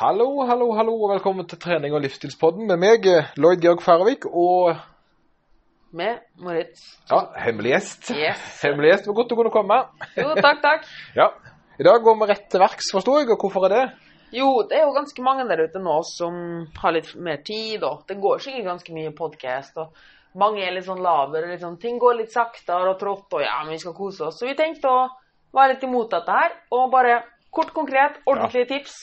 Hallo, hallo, hallo, og velkommen til trening- og livsstilspodden med meg, eh, Lloyd Georg Færvik, og Med Moritz. ja, hemmelig gjest. Yes. Hemmelig gjest, var godt du kunne komme. Jo, takk, takk. Ja, i dag går vi rett til verks, forstår jeg, og hvorfor er det? Jo, det er jo ganske mange der ute nå som har litt mer tid, og det går sikkert ganske mye podkast, og mange er litt sånn lavere, og sånn, ting går litt saktere og trått, og ja, men vi skal kose oss. Så vi tenkte å være litt imot dette her, og bare kort, konkret, ordentlige tips.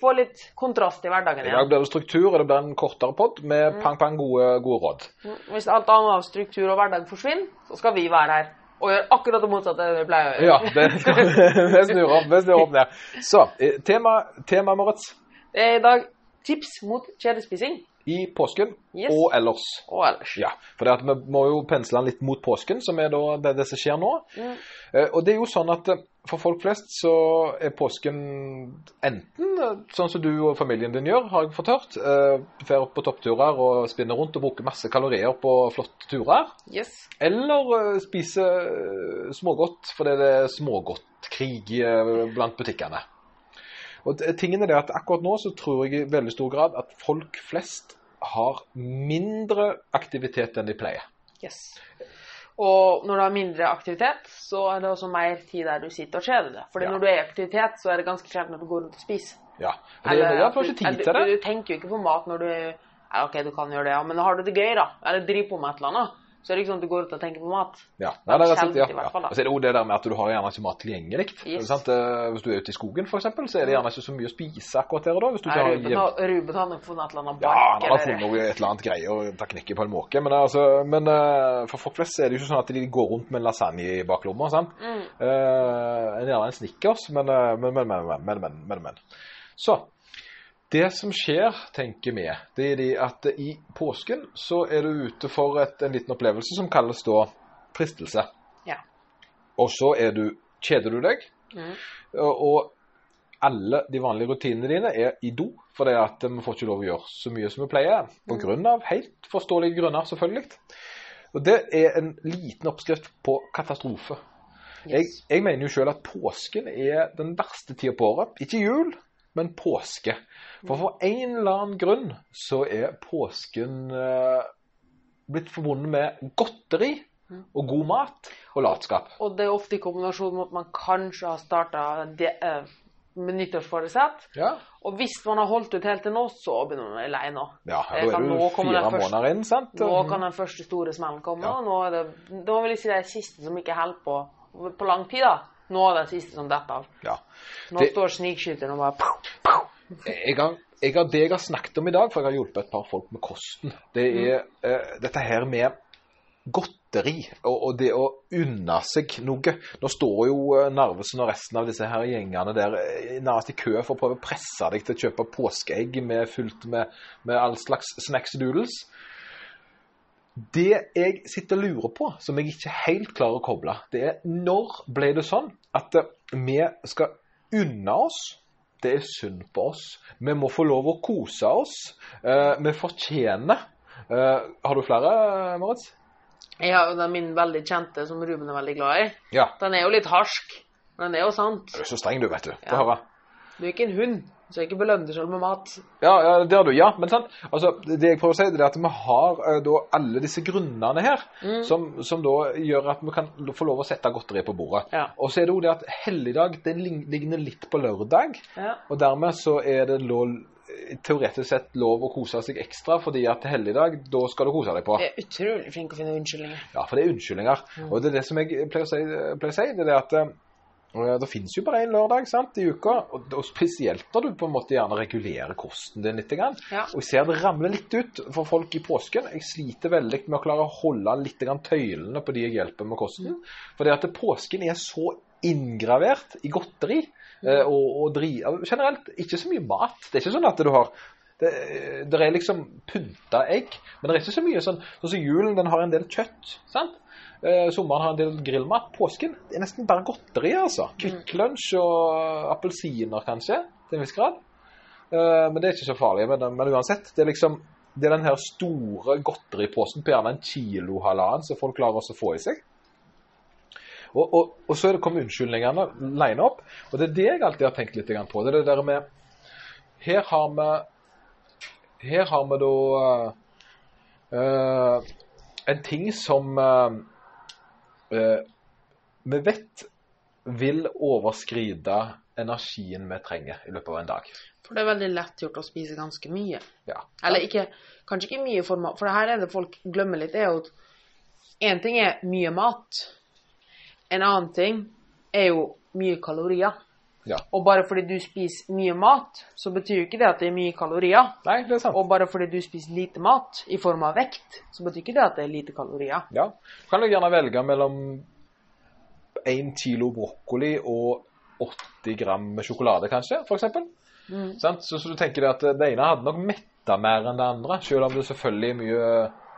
Få litt kontrast i hverdagen I dag blir det struktur, og det blir en kortere podd med Mm. pang, pang, gode, gode råd. Hvis alt annet av struktur og hverdag forsvinner, så skal vi være her og gjøre akkurat det motsatte vi pleier å gjøre. Ja, det skal vi snur opp, vi snur opp ned. Så, eh, tema, tema Moritz, Det er i dag tips mot kjedespising. I påsken Yes. og ellers. Og ellers. Ja, for vi må jo pensle den litt mot påsken, som er det, det som skjer nå. Mm. Eh, og det er jo sånn at eh, for folk flest så er påsken enten eh, sånn som du og familien din gjør, har jeg fått hørt. Eh, drar på toppturer og spinner rundt og bruker masse kalorier på flotte turer. Yes. Eller eh, spiser eh, smågodt fordi det er smågodtkrig blant butikkene. Og tingen er det at akkurat nå så tror jeg i veldig stor grad at folk flest har mindre aktivitet enn de pleier. Yes. Og når du har mindre aktivitet, så er det også mer tid der du sitter og kjeder deg. Fordi Ja. når du er i aktivitet, så er det ganske sjelden at du går rundt og spiser. Ja, og det, det er ikke tid eller, til det. Du, du tenker jo ikke på mat når du ja, OK, du kan gjøre det, ja, men har du det gøy, da, eller driver på med et eller annet, så er det ikke sånn at du går ut og tenker på mat. Ja, Nei, det er rett ja. ja. Og så er det jo det der med at du har gjerne ikke mat tilgjengelig. Yes. Eh, hvis du er ute i skogen, f.eks., så er det gjerne ikke så mye å spise akkurat der og da. Hvis Nei, Ruben, har. Ruben har nok funnet et eller annet bark. Ja, han har funnet et eller annet greie og tar knekken på en måke. Men, altså, men uh, for folk flest er det jo ikke sånn at de går rundt med en lasagne i baklomma. sant? Mm. Uh, en gjerne en snickers, men, men, men, men, men, men, men. Så det som skjer, tenker vi, det er de at i påsken så er du ute for et, en liten opplevelse som kalles da fristelse. Ja. Og så er du, kjeder du deg, Mm. og, alle de vanlige rutinene dine er i do, for det at vi får ikke lov å gjøre så mye som vi pleier, på grunn av helt forståelige grunner, selvfølgelig. Og det er en liten oppskrift på katastrofe. Jeg, Yes. jeg mener jo selv at påsken er den verste tida på året. Ikke jul, men påske. For for en eller annen grunn så er påsken eh, blitt forbundet med godteri og god mat og latskap. Og det er ofte i kombinasjon med at man kanskje har starta med nyttårsforsett. Ja, Og hvis man har holdt ut helt til nå, så begynner man å være lei nå. ja da er du fire måneder inn, sant? Nå kan den første store smellen komme. Ja. og Nå er det, da vil jeg si det er siste som ikke holder på på lang tid. da. Nå er det siste som detter av. Ja. Nå Det- står snikskytteren og bare pow, pow. Jeg har, jeg har, det jeg har snakket om i dag, for jeg har hjulpet et par folk med kosten, det er eh, dette her med godteri og, og det å unne seg noe. Nå står jo eh, Narvesen og resten av disse her gjengene der eh, nærmest i kø for å prøve å presse deg til å kjøpe påskeegg med, fullt med, med all slags snacks doodles. Det jeg sitter og lurer på, som jeg ikke helt klarer å koble, det er når ble det sånn at eh, vi skal unne oss det er synd på oss. Vi må få lov å kose oss. Eh, vi fortjener eh, Har du flere, Moritz? Jeg har jo den min veldig kjente, som Ruben er veldig glad i. Ja. Den er jo litt harsk, men den er jo sant. Du er så streng, du, vet du. Få Ja. høre. Du er ikke en hund, så ikke belønner deg selv med mat. Ja, ja, det har du. Ja, men sant. Altså, det jeg prøver å si, det er at vi har uh, da alle disse grunnene her, som, som da gjør at vi kan få lov å sette godteri på bordet. Ja. Og så er det jo det at helligdag den ligner litt på lørdag, Ja. og dermed så er det lov, teoretisk sett lov å kose seg ekstra, fordi at helligdag, da skal du kose deg på. Jeg er utrolig flink å finne unnskyldninger. Ja, for det er unnskyldninger. Og det er det som jeg pleier å si, pleier å si det er at eh, det finnes jo bare én lørdag sant, i uka, og, og spesielt da du på en måte gjerne regulerer kosten din litt. Grann. Ja. Og jeg ser det ramler litt ut for folk i påsken. Jeg sliter veldig med å klare å holde litt grann tøylene på de jeg hjelper med kosten. For det at påsken er så inngravert i godteri mm. og, og dri, generelt ikke så mye mat. Det er ikke sånn at du har det, det er liksom pynta egg, men det er ikke så mye sånn Sånn som julen, den har en del kjøtt. sant? Eh, sommeren har en del grillmat. Påsken det er nesten bare godteri, altså. Kvikk Lunsj og appelsiner, kanskje, til en viss grad. Eh, men det er ikke så farlig. Men, men uansett, det er liksom det er den her store godteriposen på gjerne en kilo halvannen som folk klarer også å få i seg. Og, og, og så er det kommet unnskyldningene line opp. Og det er det jeg alltid har tenkt litt på. Det er det der med her har vi Her har vi da uh, en ting som eh, vi vet vil overskride energien vi trenger i løpet av en dag. For det er veldig lett gjort å spise ganske mye. Ja. Eller ikke, kanskje ikke mye for mat, for det her er det folk glemmer litt, er jo at en ting er mye mat. En annen ting er jo mye kalorier. Ja. Og bare fordi du spiser mye mat, så betyr jo ikke det at det er mye kalorier. Nei, det er sant. Og bare fordi du spiser lite mat i form av vekt, så betyr ikke det at det er lite kalorier. Ja. Du kan jo gjerne velge mellom 1 kilo brokkoli og 80 gram med sjokolade, kanskje, for. Mm. Så, så du tenker at det ene hadde nok metta mer enn det andre, selv om det selvfølgelig er mye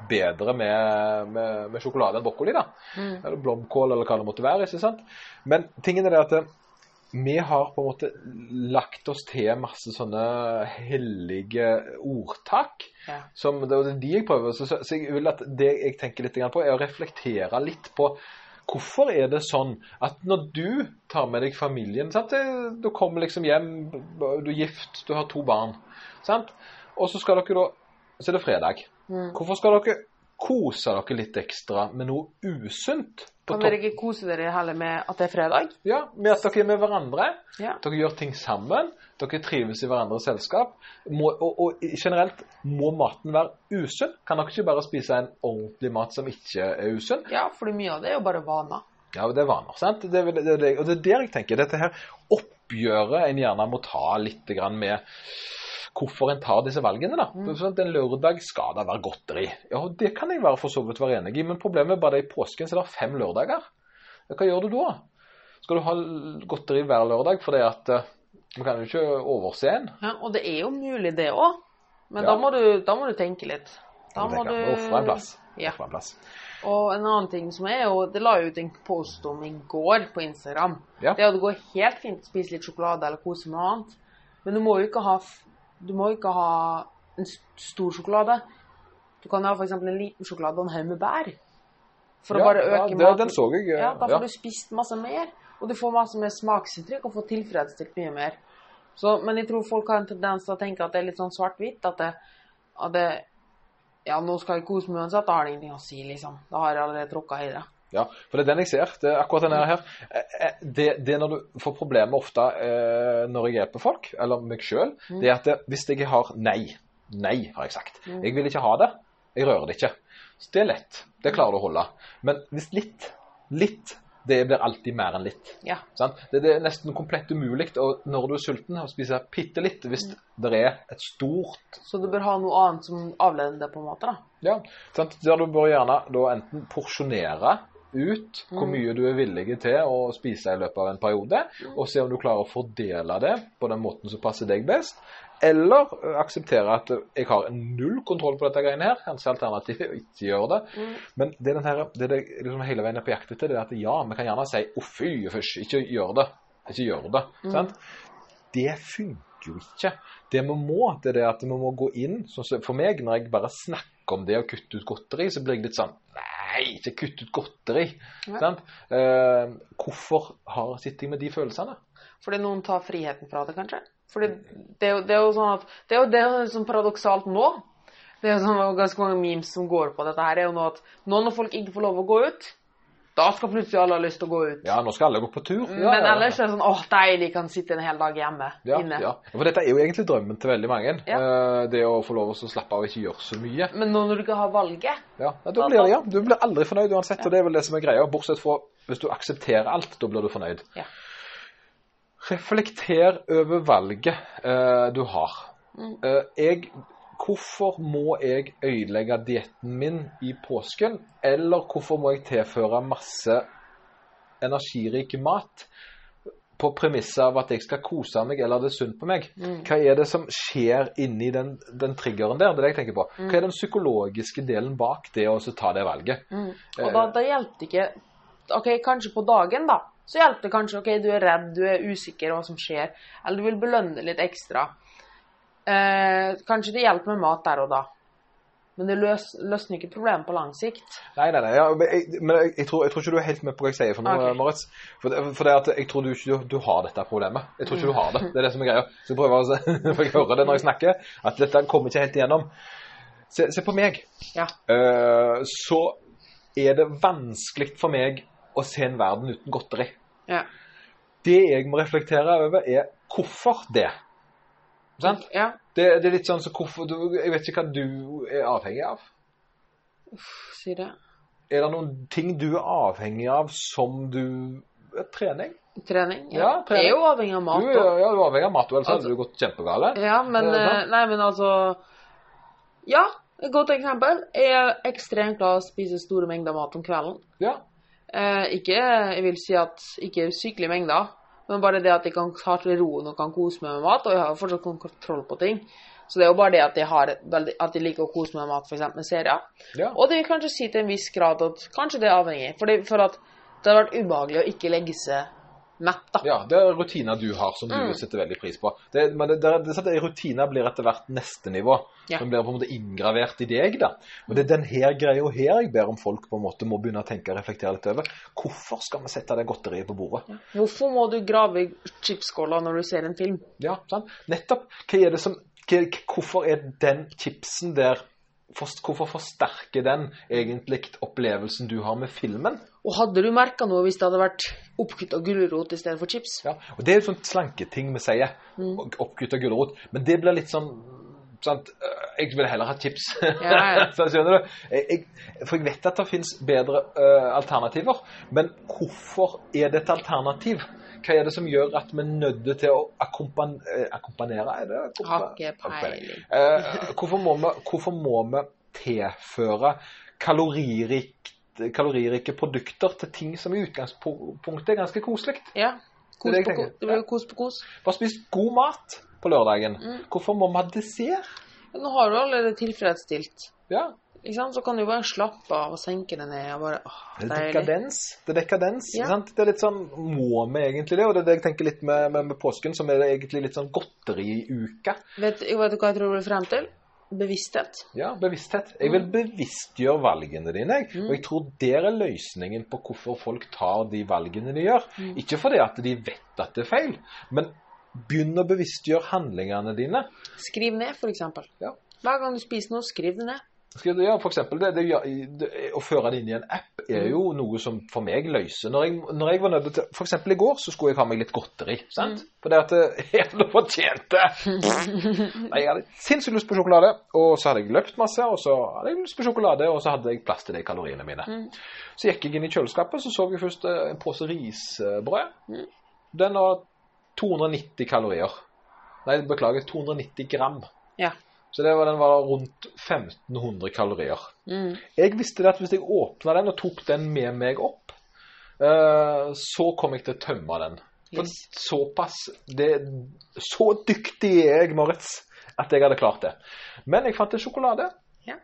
bedre med, med, med sjokolade enn brokkoli, da. Mm. Eller blomkål, eller hva det måtte være. ikke sant? Men tingen er det at eh, vi har på en måte lagt oss til masse sånne hellige ordtak. Ja. Som, det er de jeg prøver, så, så jeg vil at det jeg tenker litt på, er å reflektere litt på Hvorfor er det sånn at når du tar med deg familien sant? Du kommer liksom hjem, du er gift, du har to barn. Sant? Og så skal dere da Så er det fredag. Mm. Hvorfor skal dere kose dere litt ekstra med noe usunt? Kan dere ikke kose dere heller med at det er fredag? Ja, med at dere er med hverandre. Ja. Dere gjør ting sammen. Dere trives i hverandres selskap. Må, og, og generelt, må maten være usunn? Kan dere ikke bare spise en ordentlig mat som ikke er usunn? Ja, for mye av det er jo bare vaner. Ja, det er vaner, sant? Det det det, og det er der jeg tenker, dette her oppgjøret en gjerne må ta litt grann med hvorfor en tar disse valgene. da. Mm. Sånn at En lørdag skal det være godteri. Ja, og Det kan jeg være for så vidt være enig i, men problemet er bare det i påsken så er det fem lørdager. Hva gjør du da? Skal du ha godteri hver lørdag fordi at man Vi kan jo ikke overse en. Ja, og det er jo mulig, det òg. Men Ja. da, må du, da må du tenke litt. Da må tenker du må Ofre en plass. Ja. Ofre en plass. Og en annen ting som er jo Det la jeg ut en post om i går på Instagram. Ja. Det at det går helt fint å spise litt sjokolade eller kose med noe annet. Men du må jo ikke ha Du må ikke ha en stor sjokolade. Du kan ha f.eks. en liten sjokolade og en haug med bær. For Ja, å bare ja, øke det- den så jeg, Ja, da får ja. du spist masse mer. Og du får masse mer smaksinntrykk og får tilfredsstilt mye mer. Så, men jeg tror folk har en tendens til å tenke at det er litt sånn svart-hvitt. At at det Ja, nå skal jeg kose meg uansett. Da har det ingenting å si, liksom. Da har jeg allerede tråkka i det. Ja, for det er den jeg ser. Det er akkurat denne her. Eh, eh, Det, det er når du får problemer ofte eh, når jeg hjelper folk, eller meg sjøl, det er at hvis jeg har nei Nei, har jeg sagt. Jeg vil ikke ha det. Jeg rører det ikke. Så det er lett. Det klarer du å holde. Men hvis litt, litt, det blir alltid mer enn litt. Ja. Sant? Det, det er nesten komplett umulig og når du er sulten å spise bitte litt hvis det er et stort Så du bør ha noe annet som avleder det, på en måte. da. ja, sant? Der du bør gjerne da enten porsjonere ut hvor mye du er villig til å spise i løpet av en periode, og se om du klarer å fordele det på den måten som passer deg best. Eller akseptere at jeg har null kontroll på dette greiene her. Kanskje alternativet er å ikke gjøre det. Men det, er den her, det er det liksom hele veien er på jakt etter, det er at ja, vi kan gjerne si 'å, fy, fysj, ikke gjør det'. Ikke gjør det. Sant? Det funker jo ikke. Det vi må, det er det at vi må gå inn For meg, når jeg bare snakker om det å kutte ut godteri, så blir jeg litt sånn Nei, ikke kutt ut godteri. Ja. Sant? Eh, hvorfor har, sitter jeg med de følelsene? Fordi noen tar friheten fra det, kanskje. Fordi det er jo, det er jo sånn at Det er jo det er jo sånn paradoksalt nå. Det er jo sånn ganske mange memes som går på dette her. er jo nå at nå når folk ikke får lov å gå ut, da skal plutselig alle ha lyst til å gå ut. Ja, nå skal alle gå på tur. Ja, Men ja, ellers er det sånn åh, deilig, kan sitte en hel dag hjemme. ja, inne. ja. For dette er jo egentlig drømmen til veldig mange. Ja. Eh, det å få lov å slappe av og ikke gjøre så mye. Men nå når du ikke har valget Ja, ja, da blir det, ja. Du blir aldri fornøyd uansett, og det er vel det som er greia. Bortsett fra hvis du aksepterer alt, da blir du fornøyd. Ja. Reflekter over valget uh, du har. Mm. Uh, jeg, hvorfor må jeg ødelegge dietten min i påsken? Eller hvorfor må jeg tilføre masse energirik mat på premisset av at jeg skal kose meg, eller det er sunt på meg? Mm. Hva er det som skjer inni den, den triggeren der? Det er det jeg tenker på. Mm. Hva er den psykologiske delen bak det å så ta det valget? Mm. Og da, da hjelper det ikke Ok, kanskje på dagen, da. Så hjelper det kanskje ok, du er redd, du er usikker hva som skjer, eller du vil belønne litt ekstra. Eh, kanskje det hjelper med mat der og da. Men det løs, løsner ikke problemet på lang sikt. Nei, nei, nei. Ja, men jeg, men jeg, jeg, tror, jeg tror ikke du er helt med på hva jeg sier for noe, okay. Moritz. For, for det at jeg tror du ikke du, du har dette problemet. Jeg tror ikke du har det. Det er det som er greia. Så jeg prøver å for jeg hører det når jeg snakker, at dette kommer ikke helt igjennom. Se, se på meg. Ja. Eh, så er det vanskelig for meg å se en verden uten godteri. Ja. Det jeg må reflektere over, er hvorfor det. Sant? ja. Det, det er litt sånn så hvorfor du, Jeg vet ikke hva du er avhengig av. Si det. Er det noen ting du er avhengig av som du eh, Trening? Trening? Ja, trening. Jeg er jo avhengig av Du, mat. er- ja, du er avhengig av mat, ellers Altså- hadde du gått kjempegale. Ja, men Eh, eh. Nei, men altså Ja, et godt eksempel. Jeg er ekstremt glad i å spise store mengder mat om kvelden. Ja. Eh, ikke Jeg vil si at ikke sykelige mengder, men bare det at jeg kan ta til roen og kan kose meg med mat. Og jeg har fortsatt kontroll på ting. Så det er jo bare det at jeg, har at jeg liker å kose meg med mat, f.eks. med serier. ja. Og det vil kanskje si til en viss grad at kanskje det er avhengig. For, det, for at det har vært ubehagelig å ikke legge seg mett, da. Ja, det er rutiner du har som du Mm. setter veldig pris på. Det, men det, det, det, det, rutiner blir etter hvert neste nivå. Ja. Som blir på en måte inngravert i deg. da. Og det er den her greia her jeg ber om folk på en måte må begynne å tenke og reflektere litt over. Hvorfor skal vi sette det godteriet på bordet? Hvorfor må du grave i chipsskåla når du ser en film? Ja, sant? Nettopp. Hva er det som, hva, hvorfor er den chipsen der Hvorfor forsterker den egentlig opplevelsen du har med filmen? Og hadde du merka noe hvis det hadde vært oppkutta gulrot i stedet for chips? Ja, og Det er jo sånn slanketing vi sier. Mm. Oppkutta gulrot. Men det blir litt sånn sant? øh, Jeg vil heller ha chips. Ja, ja. Så skjønner du? Jeg, for jeg vet at det finnes bedre uh, alternativer. Men hvorfor er det et alternativ? Hva er det som gjør at vi er nødt til å akkompan eh, akkompanere? Er det. Eh, hvorfor, må vi, hvorfor må vi tilføre kaloririkt, kaloririke produkter til ting som i utgangspunktet er ganske koselig? Ja. Kos på kos. blir på kos. Bare spist god mat på lørdagen. Mm. Hvorfor må vi ha dessert? Nå har du allerede tilfredsstilt. Ja? Så kan du bare slappe av og senke deg ned og bare åh, det er dekadens. Det er dekadens, Ja. sant? Det er litt sånn, må vi egentlig det? Og det er det jeg tenker litt med, med, med påsken, som er det egentlig litt sånn godteriuke. Vet, vet du hva jeg tror du vil frem til? Bevissthet. Ja, bevissthet. Jeg vil bevisstgjøre valgene dine. Mm. Og jeg tror der er løsningen på hvorfor folk tar de valgene de gjør. Mm. Ikke fordi at de vet at det er feil, men begynn å bevisstgjøre handlingene dine. Skriv ned, for eksempel. Ja. Hver gang du spiser noe, skriv det ned. Skal du, ja, for eksempel, det, det, det, å føre det inn i en app er jo noe som for meg løser. Når jeg, når jeg var nødt til, For eksempel i går så skulle jeg ha meg litt godteri. sant? For det at eh, jeg hadde fortjent det. Nei, Jeg hadde sinnssykt lyst på sjokolade, og så hadde jeg løpt masse, og så hadde jeg lyst på sjokolade, og så hadde jeg plass til de kaloriene mine. Så gikk jeg inn i kjøleskapet, så så jeg først eh, en pose risbrød. Den har 290 kalorier. Nei, beklager, 290 gram. Ja. Så det var, den var rundt 1500 kalorier. Mm. Jeg visste det at hvis jeg åpna den og tok den med meg opp, uh, så kom jeg til å tømme den. For Yes. såpass det, Så dyktig er jeg, Moritz, at jeg hadde klart det. Men jeg fant en sjokolade. Ja.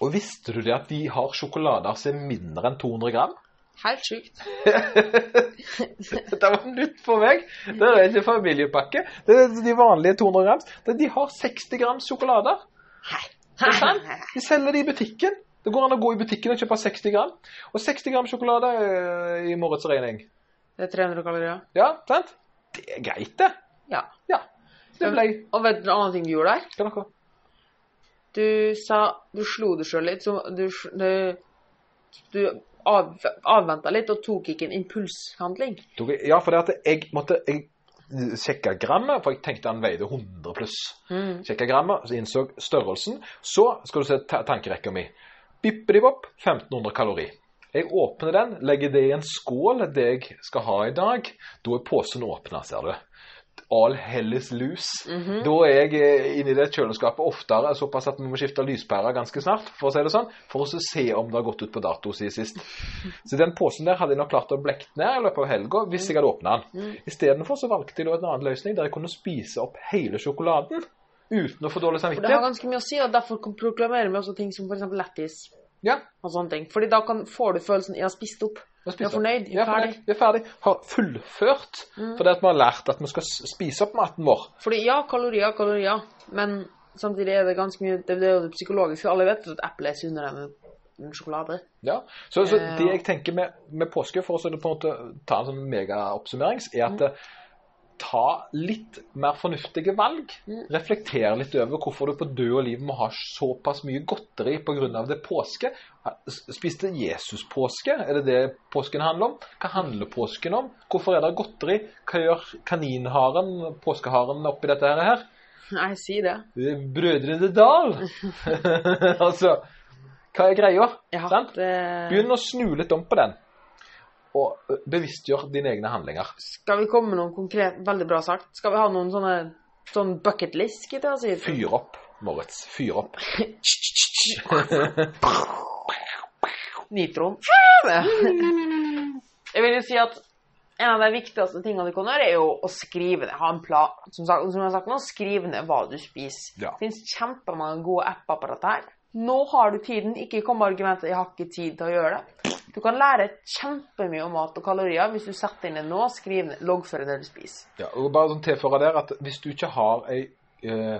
Og visste du det at de har sjokolader som er mindre enn 200 gram? Helt sjukt. Dette var nytt for meg. Det er ikke familiepakke. Det er de vanlige 200 grams. De har 60 grams sjokolader. Er. De selger det i butikken. Det går an å gå i butikken og kjøpe 60 gram. Og 60 gram sjokolade er i morgens regning. Det er 300 kalorier. Ja, sant? Det er greit, det. Ja. Ja. Det ble Og vet du en annen ting du gjorde der? Hva noe? Du sa Du slo deg sjøl litt. Så du, du, du av, avventa litt og tok ikke en impulshandling. Ja, for det at jeg måtte jeg sjekka grammet, for jeg tenkte han veide 100 pluss. Mm. Sjekka grammet, så innså størrelsen. Så skal du se ta tankerekka mi. Bippedivopp 1500 kalori. Jeg åpner den, legger det i en skål, det jeg skal ha i dag. Da er posen åpna, ser du. All hell is loose. Da er jeg eh, inni det kjøleskapet oftere, såpass at vi må skifte lyspærer ganske snart, for å si det sånn, for å se om det har gått ut på dato siden sist. Så den posen der hadde jeg nok klart å blekt ned i løpet av helga hvis jeg hadde åpna den. Istedenfor så valgte jeg da en annen løsning der jeg kunne spise opp hele sjokoladen uten å få dårlig For det har ganske mye å si, og derfor proklamerer vi også ting som f.eks. lættis Ja, og sånne ting. Fordi da kan, får du følelsen 'jeg har spist opp'. Vi er fornøyd, Vi er er ferdig. Vi er ferdig. Har fullført. Mm. Fordi at vi har lært at vi skal spise opp maten vår. Fordi ja, kalorier, kalorier, men samtidig er det ganske mye Det, det er jo det psykologiske. Alle vet at eple er sunnere enn en sjokolade. Ja, så, så Eh, det jeg tenker med, med påske, for å på en måte ta en sånn megaoppsummering, er at eh, ta litt mer fornuftige valg. Reflekter litt over hvorfor du på død og liv må ha såpass mye godteri pga. det er påske. Spiste Jesus påske? Er det det påsken handler om? Hva handler påsken om? Hvorfor er det godteri? Hva gjør kaninharen, påskeharen, oppi dette her? Nei, si det. Det Brødrene Dal! altså, hva er greia? Ja, det Begynn å snu litt om på den. Og bevisstgjør dine egne handlinger. Skal vi komme med noen konkret Veldig bra sagt. Skal vi ha noen sånne sånn bucket list, skal jeg si? Fyr opp, Moritz. Fyr opp. Nitron. Jeg vil jo si at en av de viktigste tingene du kan gjøre, er jo å skrive ned. Ha en plan. Som, sagt, som jeg har sagt nå, skriv ned hva du spiser. Ja. Det finnes kjempemange gode apper på dette her. Nå har du tiden. Ikke kom med argumentet 'jeg har ikke tid til å gjøre det'. Du kan lære kjempemye om mat og kalorier hvis du setter inn det nå, skriv ned, loggfør det du spiser. Ja, og bare sånn tilføre der at hvis du ikke har ei, eh,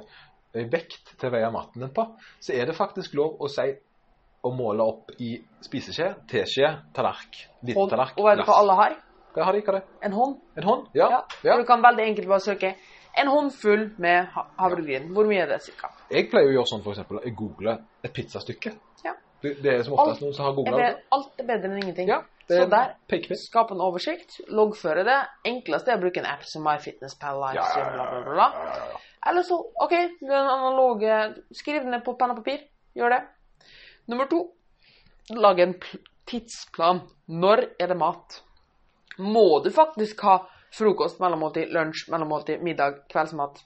ei vekt til å veie maten din på, så er det faktisk lov å si å måle opp i spiseskje, teskje, tallerk, liten tallerk, og vet du hva alle har? Hva har de? Hva det? En hånd. En hånd? Ja. Ja. ja. Du kan veldig enkelt bare søke en håndfull med havregryn. Hvor mye er det cirka? Jeg pleier å gjøre sånn for eksempel, jeg googler et pizzastykke. Ja. Det, det er som oftest noen som har googlet det, alt er bedre enn ingenting. Ja, det Så er der, skap en oversikt, loggføre det. Enkleste er å bruke en app som MyFitnessPal, Livestream, ja, bla, bla, bla. Eller så, OK, den analoge Skriv det ned på penn og papir. Gjør det. Nummer to, lag en tidsplan. Når er det mat? Må du faktisk ha frokost, mellommåltid, lunsj, mellommåltid, middag, kveldsmat?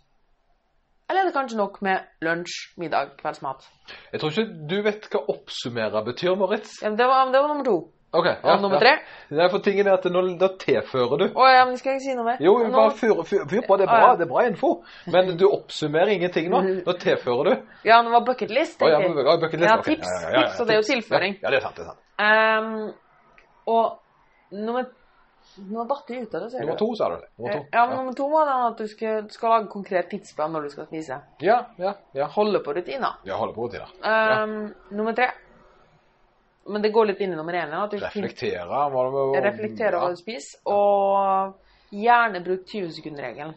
Eller er det kanskje nok med lunsj, middag, kveldsmat? Jeg tror ikke du vet hva oppsummere betyr, Moritz. Ja, men det, var, det var nummer to. Ok, Og nummer tre? Det er for tingen er at nå, da tilfører du. Å ja, men skal jeg si noe mer? Jo, Nå- bare fyr, fyr, fyr på, det er Ah, bra, ja. det er bra info. Men du oppsummerer ingenting nå. Nå tilfører du. Ja, det var bucket list. Å, ja, ja, bucket list, Ja, okay. tips, Ja, ja, ja, ja, tips, og det er jo tilføring. Ja, ja, det er sant, det er sant. Um, og nummer Nå datt jeg ut av det, ser Nummer to, sa du. Nummer to. Ja, men nummer to var den at du skal, skal lage konkret tidsplan når du skal spise. Ja, ja, ja. Holde på rutiner. Ja, holde på rutiner. ja. Nummer tre Men det går litt inn i nummer én. Reflektere. Du finner- Reflektere. det reflekterer ja. du spiser. Og gjerne bruk 20-sekundregelen.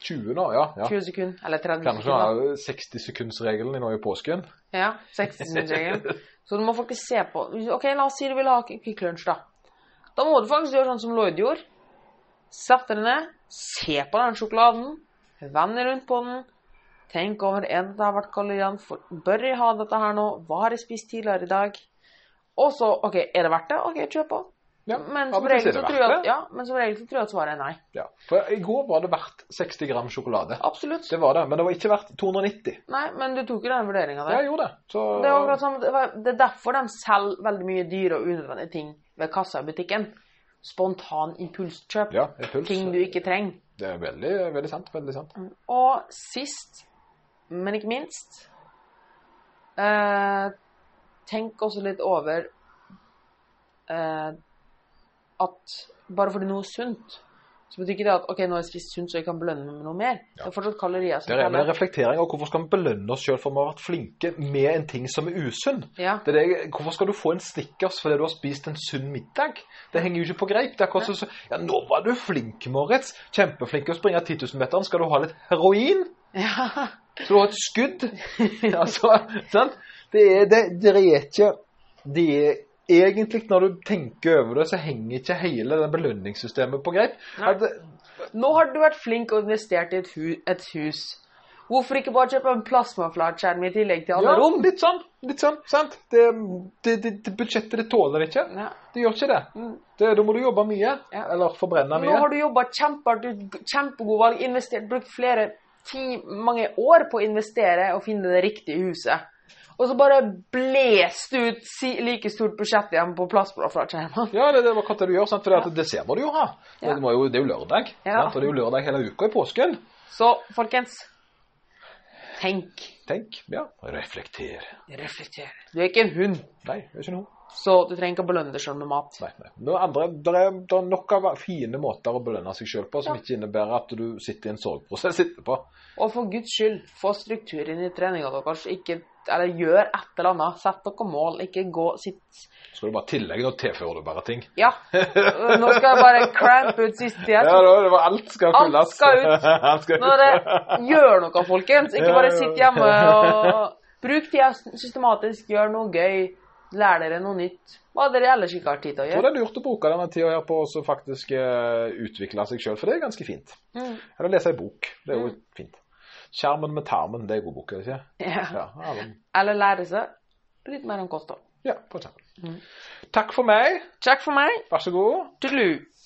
20 nå, ja. ja. 20 sekunder, eller 30 Kanskje sekunder. Kanskje 60-sekundsregelen nå i påsken. Ja, 60-sekundregelen. Så du må faktisk se på Ok, la oss si du vil ha Kvikk Lunsj, da. Da må du faktisk gjøre sånn som Lloyd gjorde. Sette deg ned, se på den sjokoladen, vende rundt på den. Tenk over er dette har vært kaloriene. Bør jeg ha dette her nå? Hva har jeg spist tidligere i dag? Og så OK, er det verdt det? OK, kjøp på. Ja, Men som, regel så tror jeg at, ja, men som regel så tror jeg at svaret er nei. Ja. For i går var det verdt 60 gram sjokolade. Absolutt. Det var det, men det var ikke verdt 290. Nei, men du tok jo den vurderinga Ja, der. jeg gjorde det. Så Det det det er derfor de selger veldig mye dyre og unødvendige ting ved kassa i butikken. Spontan impulskjøp. ja, impuls. Ting du ikke trenger. Det er veldig, veldig sant. Veldig sant. Og sist, men ikke minst eh, Tenk også litt over eh, at bare fordi noe er sunt, så betyr ikke det at ok, nå har jeg spist sunt, så jeg kan belønne meg med noe mer. Det er fortsatt kalorier som Det er en reflektering av hvorfor skal vi belønne oss sjøl for vi har vært flinke med en ting som er usunn. Ja. Det er det, hvorfor skal du få en Snickers fordi du har spist en sunn middag? Det henger jo ikke på greip. Det er akkurat sånn Ja, nå var du flink, Moritz. Kjempeflink til å springe 10 000-meteren. Skal du ha litt heroin? ja. Skal du ha et skudd? altså, sant? Det er, det, det er ikke Det er egentlig, når du tenker over det, så henger ikke hele det belønningssystemet på greip. Det, Nå har du vært flink og investert i et, hu et hus. Hvorfor ikke bare kjøpe en plasmaflatskjerm i tillegg til alle ja, rom? litt sånn. Litt sånn, sant? Det, det, det, budsjettet det tåler ikke. Ja. Det gjør ikke det. Mm. det da må du jobbe mye. Ja. Eller forbrenne Nå har du jobba kjempehardt, kjempegod valg, investert, brukt flere ti, mange år på å investere og finne det riktige huset. Og så bare blest ut si, like stort budsjett igjen på plasmaflatskjermen. Ja, det, det var hva du gjør, sant? for det, ja. det ser man jo ha. Ja. Det, må jo, det er jo lørdag, Ja. sant? og det er jo lørdag hele uka i påsken. Så folkens, Tenk. Tenk. Ja. Reflekter. Reflekter. Du er ikke en hund, Nei, det er ikke noe. så du trenger ikke å belønne deg sjøl med mat. Nei, nei. Noe andre, det er, det er nok av fine måter å belønne seg sjøl på, som Ja. ikke innebærer at du sitter i en sorgprosess etterpå. Og for guds skyld, få struktur inn i treninga deres. Ikke, eller gjør et eller annet. Sett dere mål. Ikke gå sitt Så skal du bare tillegge, nå tilfører du bare ting. Ja. Nå skal jeg bare crampe ut siste Ja, tida. da, det var alt skal Alt skal ut. alt skal Nå er det gjør noe, folkens. Ikke bare sitt hjemme og Bruk tida systematisk. Gjør noe gøy. Lær dere noe nytt. Hva dere ellers ikke har tid til å Jeg tror gjøre. det er lurt å bruke denne tida her på å faktisk eh, utvikle seg sjøl, for det er ganske fint. Mm. Eller lese ei bok. Det er jo fint. 'Skjermen med tarmen', det er god bok, er det ikke? Ja. Ja, ja, Eller lære seg litt mer om kosthold. ja for eksempel. Mm. Takk for meg. Takk for meg. Vær så god. Tudelu.